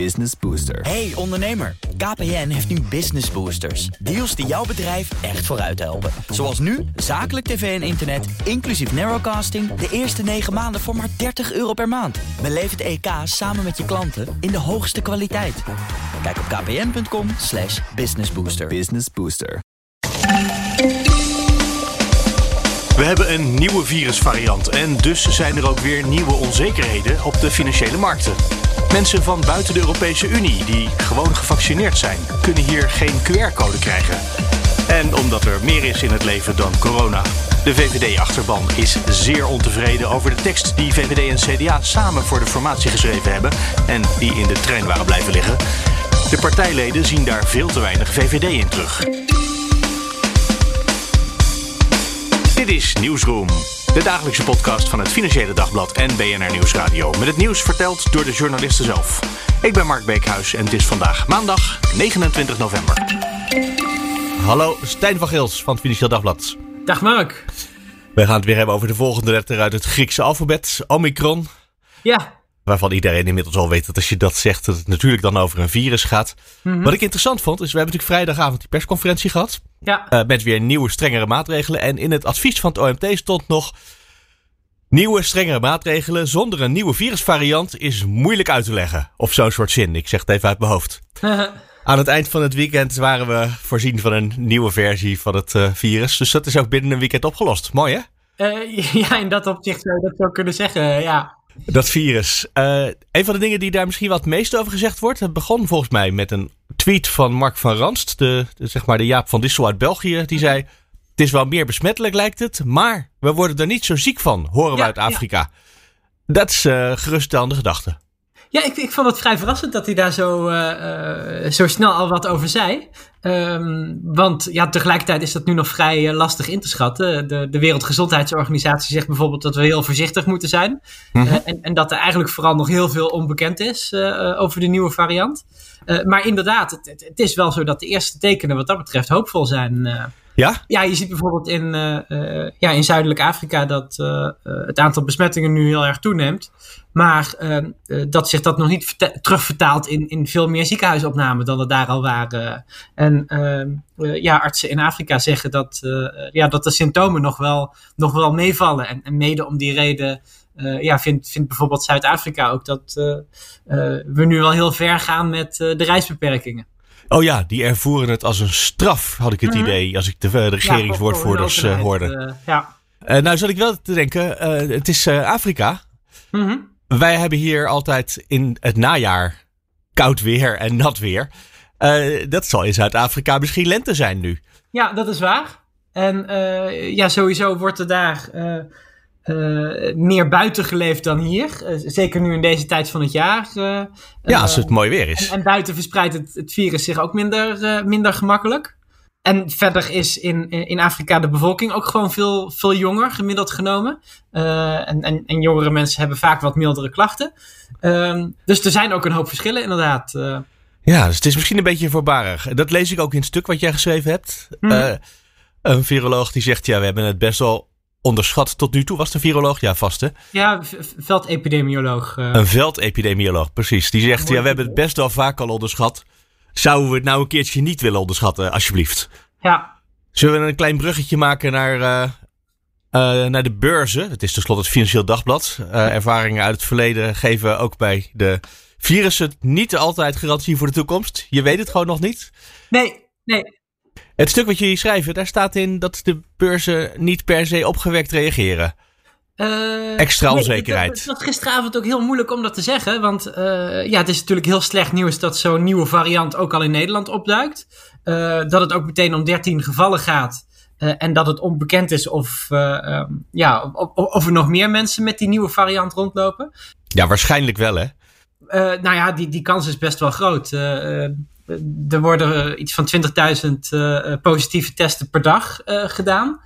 Business Booster. Hey ondernemer, KPN heeft nu Business Boosters. Deals die jouw bedrijf echt vooruit helpen. Zoals nu, zakelijk tv en internet, inclusief narrowcasting... de eerste 9 maanden voor maar 30 euro per maand. Beleef het EK samen met je klanten in de hoogste kwaliteit. Kijk op kpn.com slash businessbooster. Business Booster. We hebben een nieuwe virusvariant en dus zijn er ook weer nieuwe onzekerheden op de financiële markten. Mensen van buiten de Europese Unie die gewoon gevaccineerd zijn, kunnen hier geen QR-code krijgen. En omdat er meer is in het leven dan corona. De VVD-achterban is zeer ontevreden over de tekst die VVD en CDA samen voor de formatie geschreven hebben en die in de trein waren blijven liggen. De partijleden zien daar veel te weinig VVD in terug. Dit is Nieuwsroom, de dagelijkse podcast van het Financiële Dagblad en BNR Nieuwsradio. Met het nieuws verteld door de journalisten zelf. Ik ben Mark Beekhuis en het is vandaag maandag 29 november. Hallo, Stijn van Gils van het Financieel Dagblad. Dag Mark. We gaan het weer hebben over de volgende letter uit het Griekse alfabet, Omicron. Ja. Waarvan iedereen inmiddels al weet dat als je dat zegt, dat het natuurlijk dan over een virus gaat. Wat ik interessant vond, is we hebben natuurlijk vrijdagavond die persconferentie gehad. Ja. eh, met weer nieuwe, strengere maatregelen. En in het advies van het OMT stond nog... Nieuwe, strengere maatregelen zonder een nieuwe virusvariant is moeilijk uit te leggen. Of zo'n soort zin. Ik zeg het even uit mijn hoofd. Aan het eind van het weekend waren we voorzien van een nieuwe versie van het eh, virus. Dus dat is ook binnen een weekend opgelost. Mooi hè? Eh, ja, in dat opzicht zou je dat zo kunnen zeggen, ja. Dat virus. Eh, een van de dingen die daar misschien wat meest over gezegd wordt. Het begon volgens mij met een tweet van Mark van Ranst. De, de, zeg maar de Jaap van Dissel uit België. Die zei, het is wel meer besmettelijk lijkt het. Maar we worden er niet zo ziek van, horen we uit Afrika. Dat is eh geruststellende gedachte. Ja, ik, ik vond het vrij verrassend dat hij daar zo, eh, eh, zo snel al wat over zei. Ehm, want ja, tegelijkertijd is dat nu nog vrij eh, lastig in te schatten. De, de Wereldgezondheidsorganisatie zegt bijvoorbeeld dat we heel voorzichtig moeten zijn. Mhm. En, en dat er eigenlijk vooral nog heel veel onbekend is over de nieuwe variant. Maar inderdaad, het, het, het is wel zo dat de eerste tekenen wat dat betreft hoopvol zijn. Ja? Ja, je ziet bijvoorbeeld in, eh, eh, ja, in Zuidelijk Afrika dat eh, het aantal besmettingen nu heel erg toeneemt. Maar eh, eh, dat zich dat nog niet terugvertaalt in, in veel meer ziekenhuisopnamen dan er daar al waren. En eh, eh, ja, artsen in Afrika zeggen dat, ja, dat de symptomen nog wel, nog wel meevallen. En, mede om die reden ja, vindt, vindt bijvoorbeeld Zuid-Afrika ook dat we nu wel heel ver gaan met de reisbeperkingen. Oh ja, die ervoeren het als een straf, had ik het idee. Als ik de, eh, de regeringswoordvoerders Ja, eh, hoorde. eh, ja. Nou zat ik wel te denken, het is Afrika. Mhm. Wij hebben hier altijd in het najaar koud weer en nat weer. Dat zal in Zuid-Afrika misschien lente zijn nu. Ja, dat is waar. En ja, sowieso wordt er daar eh, meer buiten geleefd dan hier. Eh, zeker nu in deze tijd van het jaar. eh, Ja, als het mooi weer is. en, en buiten verspreidt het, het virus zich ook minder, minder gemakkelijk. En verder is in, in Afrika de bevolking ook gewoon veel, veel jonger, gemiddeld genomen. En, en, en jongere mensen hebben vaak wat mildere klachten. Ehm, dus er zijn ook een hoop verschillen, inderdaad. Ja, dus het is misschien een beetje voorbarig. Dat lees ik ook in het stuk wat jij geschreven hebt. Mhm. Een viroloog die zegt, ja, we hebben het best wel onderschat tot nu toe. Was een viroloog? Ja, vast hè? ja, veldepidemioloog. eh. Een veldepidemioloog, precies. Die zegt, ja, we hebben het best wel vaak al onderschat. Zouden we het nou een keertje niet willen onderschatten, alsjeblieft? ja, Zullen we een klein bruggetje maken naar, eh, eh, naar de beurzen? Het is tenslotte het Financieel Dagblad. Ervaringen uit het verleden geven ook bij de virussen niet altijd garantie voor de toekomst. Je weet het gewoon nog niet. nee, nee. Het stuk wat jullie schrijven, daar staat in dat de beurzen niet per se opgewekt reageren. Eh, Extra nee, onzekerheid. Het, het was gisteravond ook heel moeilijk om dat te zeggen. Want eh, ja, het is natuurlijk heel slecht nieuws dat zo'n nieuwe variant ook al in Nederland opduikt. Eh, dat het ook meteen om 13 gevallen gaat. En dat het onbekend is of, eh, ehm, ja, of, of- er nog meer mensen met die nieuwe variant rondlopen. Ja, waarschijnlijk wel hè. Nou ja, die, die kans is best wel groot. Er worden iets van 20.000 eh, eh, positieve testen per dag eh, gedaan.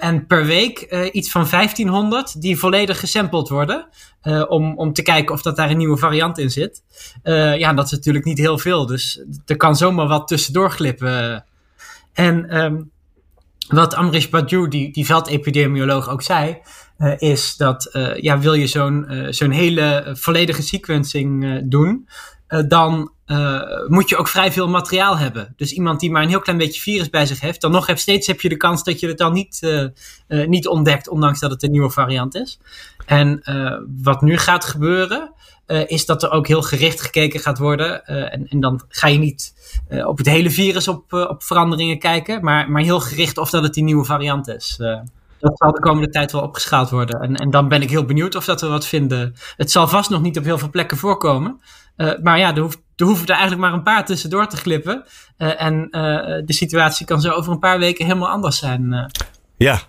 En per week iets van 1500 die volledig gesampled worden. om, om te kijken of dat daar een nieuwe variant in zit. Ja, dat is natuurlijk niet heel veel. Dus er kan zomaar wat tussendoor glippen. En ehm, wat Amrish Badu, die, die veldepidemioloog, ook zei. is dat ja, wil je zo'n zo'n hele volledige sequencing doen. Dan moet je ook vrij veel materiaal hebben. Dus iemand die maar een heel klein beetje virus bij zich heeft, dan nog steeds heb je de kans dat je het dan niet, niet ontdekt, ondanks dat het een nieuwe variant is. En wat nu gaat gebeuren, is dat er ook heel gericht gekeken gaat worden. en, en dan ga je niet op het hele virus op, op veranderingen kijken, maar, maar heel gericht of dat het die nieuwe variant is dat zal de komende tijd wel opgeschaald worden. En, en dan ben ik heel benieuwd of dat we wat vinden. Het zal vast nog niet op heel veel plekken voorkomen. Uh, maar ja, er, hoeft, er hoeven er eigenlijk maar een paar tussendoor te glippen. Uh, en uh, de situatie kan zo over een paar weken helemaal anders zijn. Ja,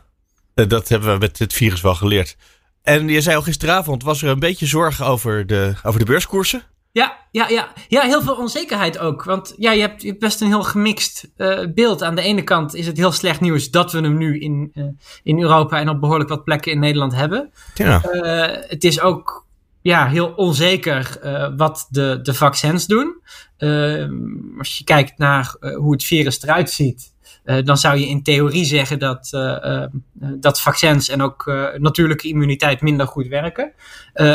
dat hebben we met het virus wel geleerd. En je zei al gisteravond, was er een beetje zorg over de, over de beurskoersen? Ja, ja, ja. ja, heel veel onzekerheid ook. Want ja, je, hebt, je hebt best een heel gemixt uh, beeld. Aan de ene kant is het heel slecht nieuws dat we hem nu in, uh, in Europa en op behoorlijk wat plekken in Nederland hebben. Ja. Uh, het is ook ja, heel onzeker wat de, de vaccins doen. als je kijkt naar hoe het virus eruit ziet. Uh, dan zou je in theorie zeggen dat, uh, uh, dat vaccins en ook natuurlijke immuniteit minder goed werken.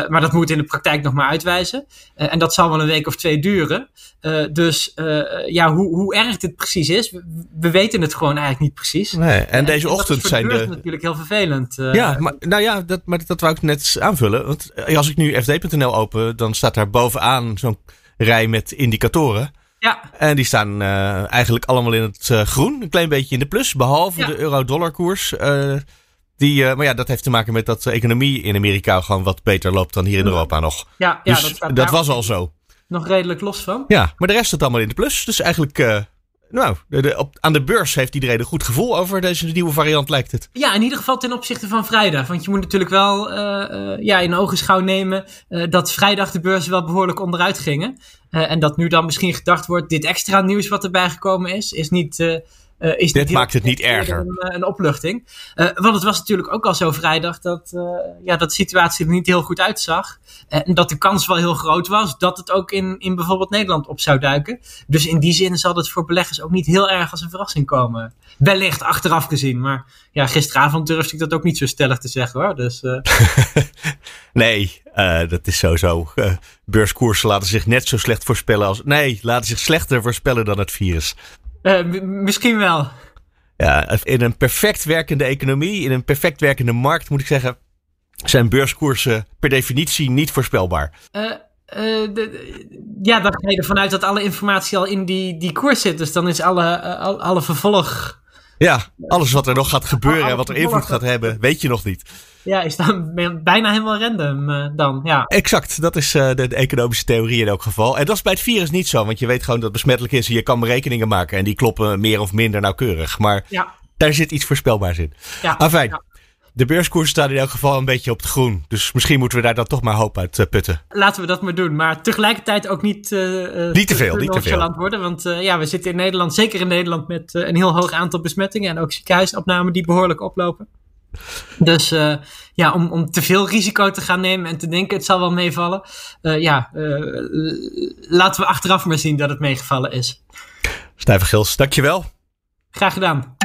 maar dat moet in de praktijk nog maar uitwijzen. en dat zal wel een week of twee duren. dus ja, hoe, hoe erg dit precies is, we, we, weten het gewoon eigenlijk niet precies. Nee, en deze ochtend zijn de. Dat is natuurlijk heel vervelend. ja, maar, nou ja, dat, maar dat wou ik net aanvullen. Want als ik nu fd.nl open, dan staat daar bovenaan zo'n rij met indicatoren. Ja. En die staan uh, eigenlijk allemaal in het uh, groen. Een klein beetje in de plus. Behalve ja. de euro-dollar koers. Uh, die, maar ja, dat heeft te maken met dat de economie in Amerika gewoon wat beter loopt dan hier in Europa nog. Ja, ja dus dat, dat was al zo. Nog redelijk los van. Ja, maar de rest staat allemaal in de plus. Dus eigenlijk nou, op, aan de beurs heeft iedereen een goed gevoel over deze nieuwe variant, lijkt het. Ja, in ieder geval ten opzichte van vrijdag. Want je moet natuurlijk wel uh, ja, in ogenschouw nemen uh, dat vrijdag de beurzen wel behoorlijk onderuit gingen. en dat nu dan misschien gedacht wordt, dit extra nieuws wat erbij gekomen is, is niet uh, is Dit maakt het niet erger. Een, eh, een opluchting. Uh, want het was natuurlijk ook al zo vrijdag dat, uh, ja, dat de situatie er niet heel goed uitzag. en dat de kans wel heel groot was dat het ook in, in bijvoorbeeld Nederland op zou duiken. Dus in die zin zal het voor beleggers ook niet heel erg als een verrassing komen. Wellicht achteraf gezien. Maar ja, gisteravond durfde ik dat ook niet zo stellig te zeggen hoor. Dus, nee, dat is sowieso. beurskoersen laten zich net zo slecht voorspellen als. Nee, laten zich slechter voorspellen dan het virus. Uh, misschien wel. Ja, in een perfect werkende economie, in een perfect werkende markt, moet ik zeggen, zijn beurskoersen per definitie niet voorspelbaar. Uh, uh, de, ja, dan ga je ervan uit dat alle informatie al in die, die koers zit. Dus dan is alle, alle vervolg. Ja, alles wat er nog gaat gebeuren en wat er invloed gaat hebben, weet je nog niet. Ja, is dan bijna helemaal random uh, dan, ja. Exact, dat is uh, de, de, economische theorie in elk geval. En dat is bij het virus niet zo, want je weet gewoon dat het besmettelijk is en je kan berekeningen maken en die kloppen meer of minder nauwkeurig. Maar ja. daar zit iets voorspelbaars in. Ja. Afijn, ja. De beurskoers staat in elk geval een beetje op het groen. Dus misschien moeten we daar dan toch maar hoop uit uh, putten. Laten we dat maar doen, maar tegelijkertijd ook niet, niet te veel, niet te veel. worden. Want ja, we zitten in Nederland, zeker in Nederland, met een heel hoog aantal besmettingen en ook ziekenhuisopnamen die behoorlijk oplopen. Dus uh, ja, om, om te veel risico te gaan nemen en te denken het zal wel meevallen. Uh, ja, uh, laten we achteraf maar zien dat het meegevallen is. Stijver Gils, dankjewel. Graag gedaan.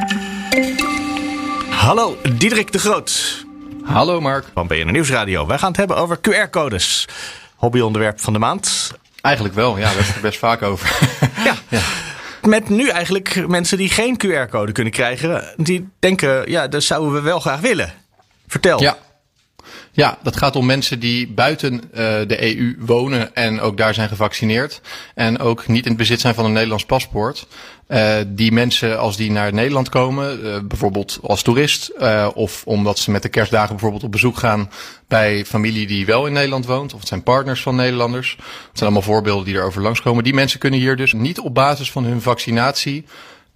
Hallo, Diederik de Groot. Hallo Mark. Van BNN Nieuwsradio. Wij gaan het hebben over QR-codes. Hobbyonderwerp van de maand. Eigenlijk wel, ja, daar heb ik best vaak over. ja. ja met nu eigenlijk mensen die geen QR-code kunnen krijgen, die denken, ja, dat zouden we wel graag willen. Vertel. Ja. Ja, dat gaat om mensen die buiten uh, de EU wonen en ook daar zijn gevaccineerd. En ook niet in het bezit zijn van een Nederlands paspoort. Uh, die mensen, als die naar Nederland komen, uh, bijvoorbeeld als toerist, uh, of omdat ze met de kerstdagen bijvoorbeeld op bezoek gaan bij familie die wel in Nederland woont, of het zijn partners van Nederlanders. Het zijn allemaal voorbeelden die erover langskomen. Die mensen kunnen hier dus niet op basis van hun vaccinatie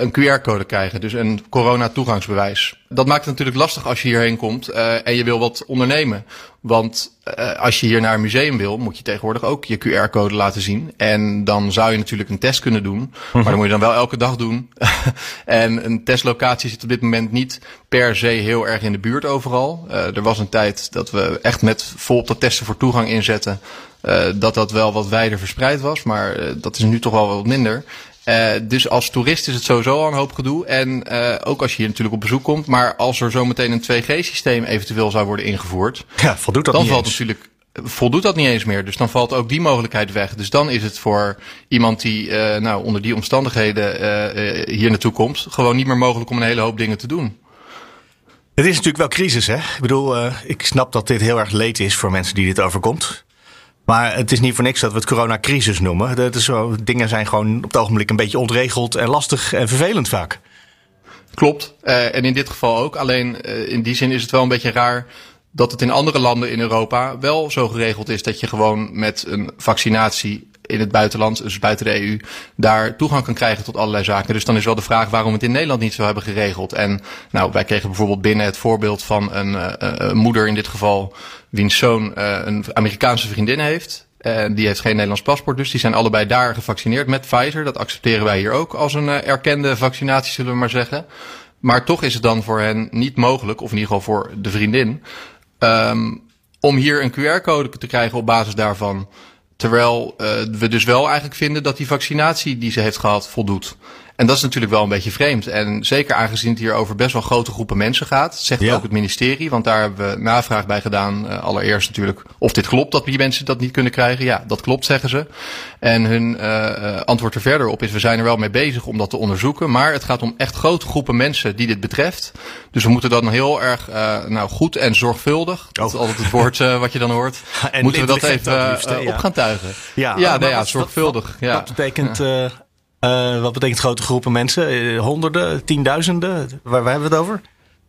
een QR-code krijgen, dus een corona-toegangsbewijs. Dat maakt het natuurlijk lastig als je hierheen komt uh, en je wil wat ondernemen. Want uh, als je hier naar een museum wil, moet je tegenwoordig ook je QR-code laten zien. En dan zou je natuurlijk een test kunnen doen, maar dan moet je dan wel elke dag doen. en een testlocatie zit op dit moment niet per se heel erg in de buurt overal. Uh, er was een tijd dat we echt met volop dat testen voor toegang inzetten. Uh, dat dat wel wat wijder verspreid was, maar uh, dat is nu toch wel wat minder. Uh, dus als toerist is het sowieso al een hoop gedoe. En uh, ook als je hier natuurlijk op bezoek komt. Maar als er zometeen een 2G-systeem eventueel zou worden ingevoerd. Ja, voldoet dat dan niet valt eens. natuurlijk voldoet dat niet eens meer. Dus dan valt ook die mogelijkheid weg. Dus dan is het voor iemand die uh, nou, onder die omstandigheden uh, hier naartoe komt, gewoon niet meer mogelijk om een hele hoop dingen te doen. Het is natuurlijk wel crisis, hè? Ik bedoel, uh, ik snap dat dit heel erg leed is voor mensen die dit overkomt. Maar het is niet voor niks dat we het coronacrisis noemen. Dat is zo, dingen zijn gewoon op het ogenblik een beetje ontregeld en lastig en vervelend vaak. Klopt. Uh, en in dit geval ook. Alleen uh, in die zin is het wel een beetje raar dat het in andere landen in Europa wel zo geregeld is dat je gewoon met een vaccinatie in het buitenland, dus buiten de EU, daar toegang kan krijgen tot allerlei zaken. Dus dan is wel de vraag waarom het in Nederland niet zo hebben geregeld. En nou, wij kregen bijvoorbeeld binnen het voorbeeld van een, uh, een moeder in dit geval, wiens zoon uh, een Amerikaanse vriendin heeft. Die heeft geen Nederlands paspoort, dus die zijn allebei daar gevaccineerd met Pfizer. Dat accepteren wij hier ook als een erkende vaccinatie, zullen we maar zeggen. Maar toch is het dan voor hen niet mogelijk, of in ieder geval voor de vriendin, um, om hier een QR-code te krijgen op basis daarvan. Terwijl uh, we dus wel eigenlijk vinden dat die vaccinatie die ze heeft gehad voldoet. En dat is natuurlijk wel een beetje vreemd. En zeker aangezien het hier over best wel grote groepen mensen gaat, zegt ja. ook het ministerie. Want daar hebben we navraag bij gedaan. Uh, allereerst natuurlijk of dit klopt dat die mensen dat niet kunnen krijgen. Ja, dat klopt, zeggen ze. En hun uh, antwoord er verder op is: we zijn er wel mee bezig om dat te onderzoeken. Maar het gaat om echt grote groepen mensen die dit betreft. Dus we moeten dan heel erg uh, nou, goed en zorgvuldig. Dat is altijd het woord wat je dan hoort. en moeten we dat even dat liefst, op gaan tuigen. Ja, ja, ja zorgvuldig. Ja. wat betekent, uh, uh, wat betekent grote groepen mensen? Uh, honderden, tienduizenden? Waar, waar hebben we het over?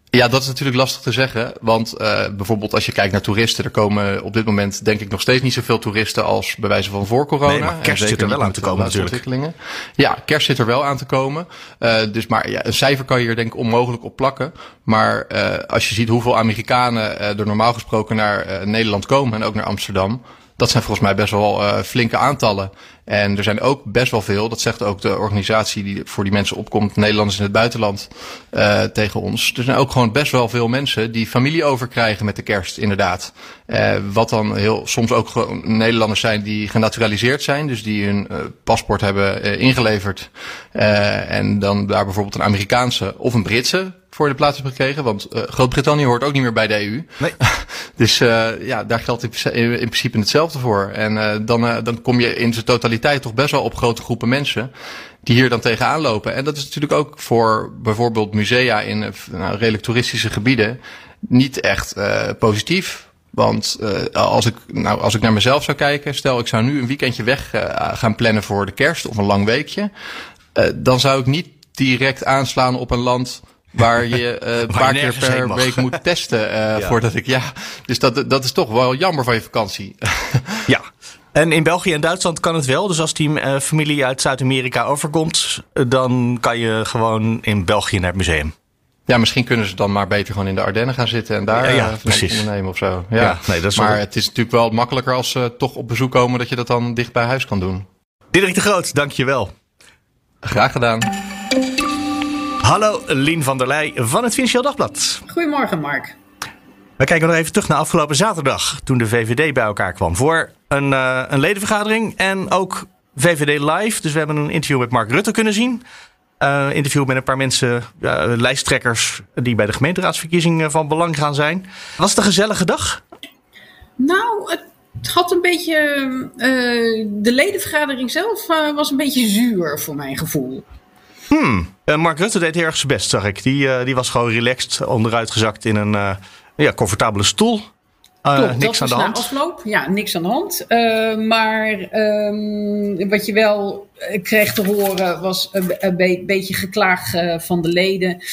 Ja, dat is natuurlijk lastig te zeggen. Want uh, bijvoorbeeld als je kijkt naar toeristen, er komen op dit moment denk ik nog steeds niet zoveel toeristen als bij wijze van voor corona. Nee, maar kerst zit er wel aan te komen natuurlijk. Ja, kerst zit er wel aan te komen. Uh, dus maar ja, een cijfer kan je er denk ik onmogelijk op plakken. Maar als je ziet hoeveel Amerikanen er normaal gesproken naar Nederland komen en ook naar Amsterdam. Dat zijn volgens mij best wel uh, flinke aantallen. En er zijn ook best wel veel, dat zegt ook de organisatie die voor die mensen opkomt, Nederlanders in het buitenland, uh, tegen ons. Er zijn ook gewoon best wel veel mensen die familie overkrijgen met de kerst, inderdaad. Uh, wat dan heel, soms ook gewoon Nederlanders zijn die genaturaliseerd zijn, dus die hun uh, paspoort hebben ingeleverd. En dan daar bijvoorbeeld een Amerikaanse of een Britse voor de plaats hebben gekregen. Want uh, Groot-Brittannië hoort ook niet meer bij de EU. Nee. dus uh, ja, daar geldt in, in, in, principe hetzelfde voor. En uh, dan, dan kom je in zijn totaliteit toch best wel op grote groepen mensen die hier dan tegenaan lopen. En dat is natuurlijk ook voor bijvoorbeeld musea in nou, redelijk toeristische gebieden niet echt positief. Want uh, als, ik, nou, als ik naar mezelf zou kijken, stel ik zou nu een weekendje weg uh, gaan plannen voor de kerst of een lang weekje. Uh, dan zou ik niet direct aanslaan op een land waar je uh, een paar keer per week moet testen uh, ja. voordat ik ja. Dus dat, dat is toch wel jammer van je vakantie. ja. En in België en Duitsland kan het wel. Dus als die uh, familie uit Zuid-Amerika overkomt, dan kan je gewoon in België naar het museum. Ja, misschien kunnen ze dan maar beter gewoon in de Ardennen gaan zitten en daar ja, ja, precies. ondernemen of zo. Ja, ja nee, dat is maar wel... het is natuurlijk wel makkelijker als ze toch op bezoek komen dat je dat dan dicht bij huis kan doen. Diederik de Groot, dankjewel. Graag gedaan. Hallo, Lien van der Leij van het Financieel Dagblad. Goedemorgen, Mark. We kijken nog even terug naar afgelopen zaterdag, toen de VVD bij elkaar kwam voor een, uh, een ledenvergadering en ook VVD Live. Dus we hebben een interview met Mark Rutte kunnen zien. Uh, interview met een paar mensen, uh, lijsttrekkers die bij de gemeenteraadsverkiezingen van belang gaan zijn. Was het een gezellige dag? Nou, het had een beetje. Uh, de ledenvergadering zelf uh, was een beetje zuur voor mijn gevoel. Hmm. Uh, Mark Rutte deed heel erg zijn best, zag ik. Die, uh, die was gewoon relaxed, onderuitgezakt in een uh, ja, comfortabele stoel. Uh, Klopt, niks dat aan de hand. Afloop. Ja, niks aan de hand. Uh, maar um, wat je wel kreeg te horen was een, een be beetje geklaag uh, van de leden.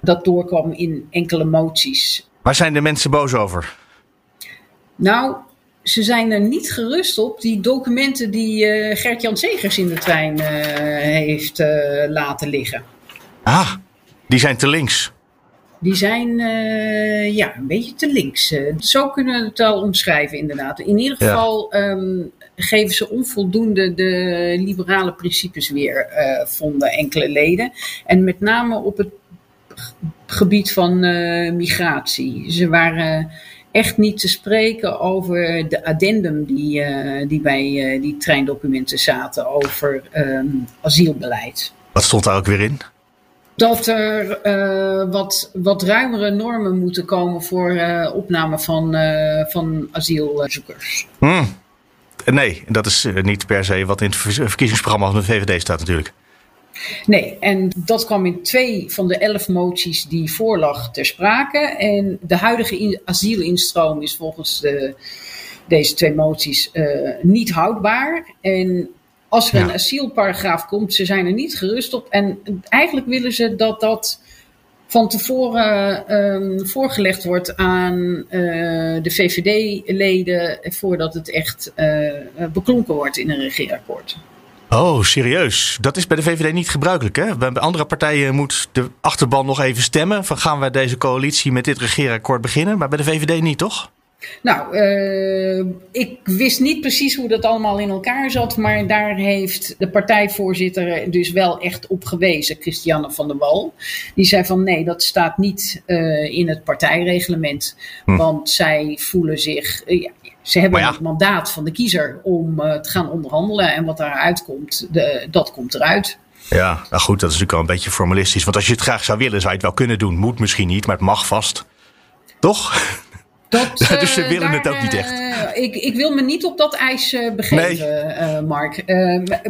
Dat doorkwam in enkele moties. Waar zijn de mensen boos over? Nou, ze zijn er niet gerust op. Die documenten die uh, Gert-Jan Segers in de trein uh, heeft uh, laten liggen. Ah, die zijn te links. Die zijn ja, een beetje te links. Zo kunnen we het wel omschrijven, inderdaad. In ieder geval ja. um, geven ze onvoldoende de liberale principes weer, vonden enkele leden. En met name op het gebied van migratie. Ze waren echt niet te spreken over de addendum die, die bij die treindocumenten zaten over um, asielbeleid. Wat stond daar ook weer in? dat er uh, wat, wat ruimere normen moeten komen voor opname van, van asielzoekers. Hmm. Nee, dat is niet per se wat in het verkiezingsprogramma van de VVD staat natuurlijk. Nee, en dat kwam in twee van de elf moties die voorlag ter sprake. En de huidige asielinstroom is volgens de, deze twee moties niet houdbaar. En als er een asielparagraaf komt, ze zijn er niet gerust op. En eigenlijk willen ze dat dat van tevoren um, voorgelegd wordt aan uh, de VVD-leden voordat het echt beklonken wordt in een regeerakkoord. Oh, serieus? Dat is bij de VVD niet gebruikelijk, hè? Bij andere partijen moet de achterban nog even stemmen. Van gaan wij deze coalitie met dit regeerakkoord beginnen? Maar bij de VVD niet, toch? Nou, uh, ik wist niet precies hoe dat allemaal in elkaar zat, maar daar heeft de partijvoorzitter dus wel echt op gewezen, Christiane van der Wal. Die zei van nee, dat staat niet uh, in het partijreglement, hm. want zij voelen zich, uh, ja, ze hebben ja. het mandaat van de kiezer om te gaan onderhandelen en wat daaruit komt, de, dat komt eruit. Ja, nou goed, dat is natuurlijk wel een beetje formalistisch, want als je het graag zou willen, zou je het wel kunnen doen. Moet misschien niet, maar het mag vast. Toch? Dat, dus ze willen het ook niet echt. Eh, ik, ik, wil me niet op dat ijs uh, begeven, nee. uh, Mark.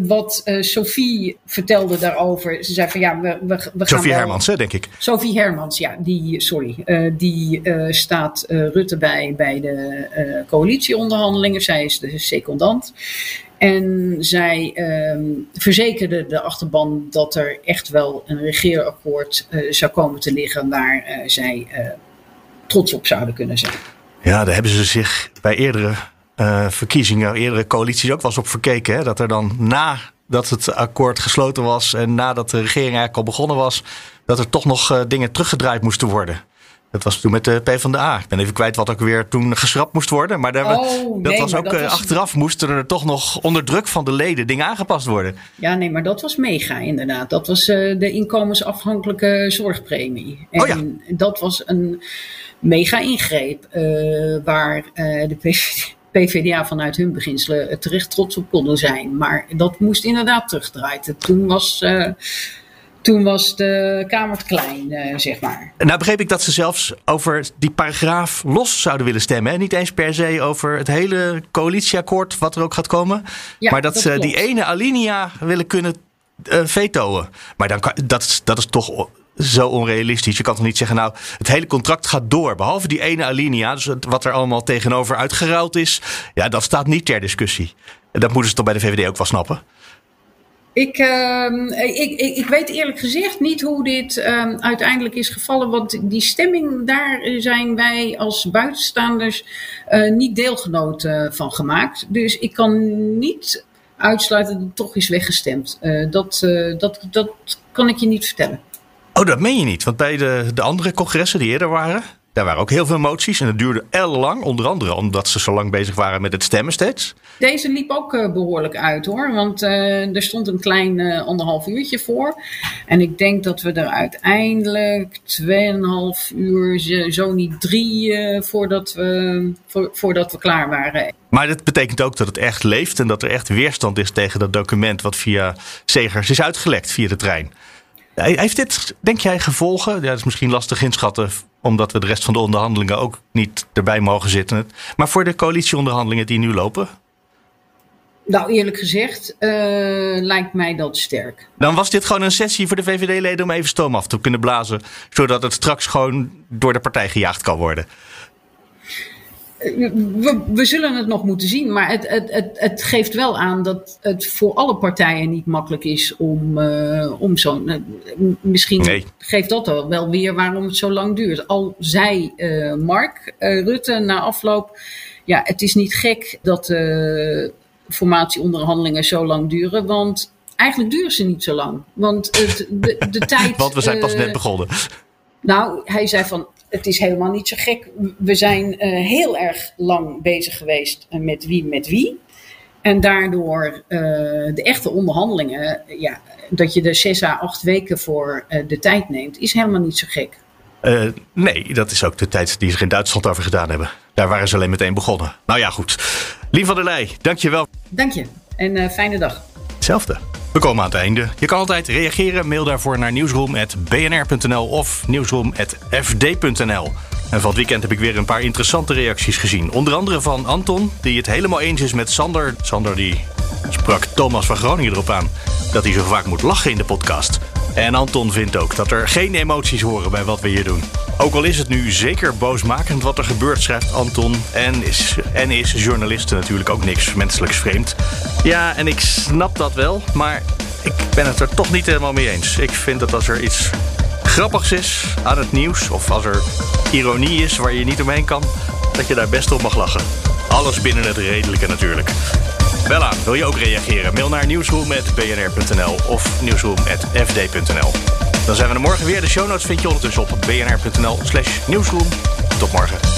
wat Sophie vertelde daarover. Ze zei van ja, we, we. Sophie Hermans, hè, denk ik. Sophie Hermans, ja, die, sorry. die staat Rutte bij bij de coalitieonderhandelingen. Zij is de secondant. En zij ehm, verzekerde de achterban dat er echt wel een regeerakkoord zou komen te liggen waar zij trots op zouden kunnen zijn. Ja, daar hebben ze zich bij eerdere uh, verkiezingen, eerdere coalities ook wel eens op verkeken. Hè? Dat er dan nadat het akkoord gesloten was en nadat de regering eigenlijk al begonnen was, dat er toch nog uh, dingen teruggedraaid moesten worden. Dat was toen met de PvdA. Ik ben even kwijt wat ook weer toen geschrapt moest worden. Maar, daar, oh, dat was ook dat was... achteraf moesten er toch nog onder druk van de leden dingen aangepast worden. Ja, nee, maar dat was mega inderdaad. Dat was uh, de inkomensafhankelijke zorgpremie. En oh, ja. dat was een mega ingreep. Uh, waar uh, de PVD, PVDA vanuit hun beginselen terecht trots op konden zijn. Maar dat moest inderdaad terugdraaien. Toen was. Uh, toen was de Kamer te klein, zeg maar. Nou begreep ik dat ze zelfs over die paragraaf los zouden willen stemmen. Hè? Niet eens per se over het hele coalitieakkoord, wat er ook gaat komen. Ja, maar dat, dat ze die ene alinea willen kunnen uh, vetoen. Maar dan kan, dat, dat is toch zo onrealistisch. Je kan toch niet zeggen, nou, het hele contract gaat door. Behalve die ene alinea, dus wat er allemaal tegenover uitgeruild is. Ja, dat staat niet ter discussie. En dat moeten ze toch bij de VVD ook wel snappen. Ik, uh, ik, ik, ik, weet eerlijk gezegd niet hoe dit uh, uiteindelijk is gevallen. Want die stemming, daar zijn wij als buitenstaanders uh, niet deelgenoot van gemaakt. Dus ik kan niet uitsluiten dat het toch is weggestemd. Uh, dat, dat, dat kan ik je niet vertellen. Oh, dat meen je niet. Want bij de, de andere congressen die eerder waren, daar waren ook heel veel moties. En dat duurde ellenlang. Onder andere omdat ze zo lang bezig waren met het stemmen steeds. Deze liep ook uh, behoorlijk uit hoor. Want uh, er stond een klein uh, anderhalf uurtje voor. En ik denk dat we er uiteindelijk tweeënhalf uur, zo niet drie, voordat, we, voor, voordat we klaar waren. Maar dat betekent ook dat het echt leeft. En dat er echt weerstand is tegen dat document wat via Segers is uitgelekt via de trein. Heeft dit, denk jij, gevolgen? Ja, dat is misschien lastig inschatten, omdat we de rest van de onderhandelingen ook niet erbij mogen zitten. Maar voor de coalitieonderhandelingen die nu lopen? Nou, eerlijk gezegd uh, lijkt mij dat sterk. Dan was dit gewoon een sessie voor de VVD-leden om even stoom af te kunnen blazen, zodat het straks gewoon door de partij gejaagd kan worden. We, we, zullen het nog moeten zien, maar het, het, het, het, geeft wel aan dat het voor alle partijen niet makkelijk is om, uh, om zo'n. Uh, misschien nee. geeft dat wel weer waarom het zo lang duurt. Al zei uh, Mark Rutte na afloop: ja, het is niet gek dat de formatieonderhandelingen zo lang duren, want eigenlijk duren ze niet zo lang. Want het, de, de tijd. want we zijn pas net begonnen. Nou, hij zei van het is helemaal niet zo gek. We zijn uh, heel erg lang bezig geweest met wie met wie. En daardoor uh, de echte onderhandelingen, ja, dat je er zes à acht weken voor uh, de tijd neemt, is helemaal niet zo gek. nee, dat is ook de tijd die ze in Duitsland over gedaan hebben. Daar waren ze alleen meteen begonnen. Nou ja, goed. Lief van der Leij, dankjewel. Dank je en fijne dag. Hetzelfde. We komen aan het einde. Je kan altijd reageren. Mail daarvoor naar nieuwsroom.bnr.nl of nieuwsroom.fd.nl. En van het weekend heb ik weer een paar interessante reacties gezien. Onder andere van Anton, die het helemaal eens is met Sander. Sander die sprak Thomas van Groningen erop aan dat hij zo vaak moet lachen in de podcast. En Anton vindt ook dat er geen emoties horen bij wat we hier doen. Ook al is het nu zeker boosmakend wat er gebeurt, schrijft Anton. En is, en is journalisten natuurlijk ook niks menselijks vreemd. Ja, en ik snap dat wel, maar ik ben het er toch niet helemaal mee eens. Ik vind dat als er iets grappigs is aan het nieuws, of als er ironie is waar je niet omheen kan, dat je daar best op mag lachen. Alles binnen het redelijke natuurlijk. Wel aan, wil je ook reageren? Mail naar nieuwsroom.bnr.nl of nieuwsroom.fd.nl. Dan zijn we er morgen weer. De show notes vind je ondertussen op bnr.nl slash nieuwsroom. Tot morgen.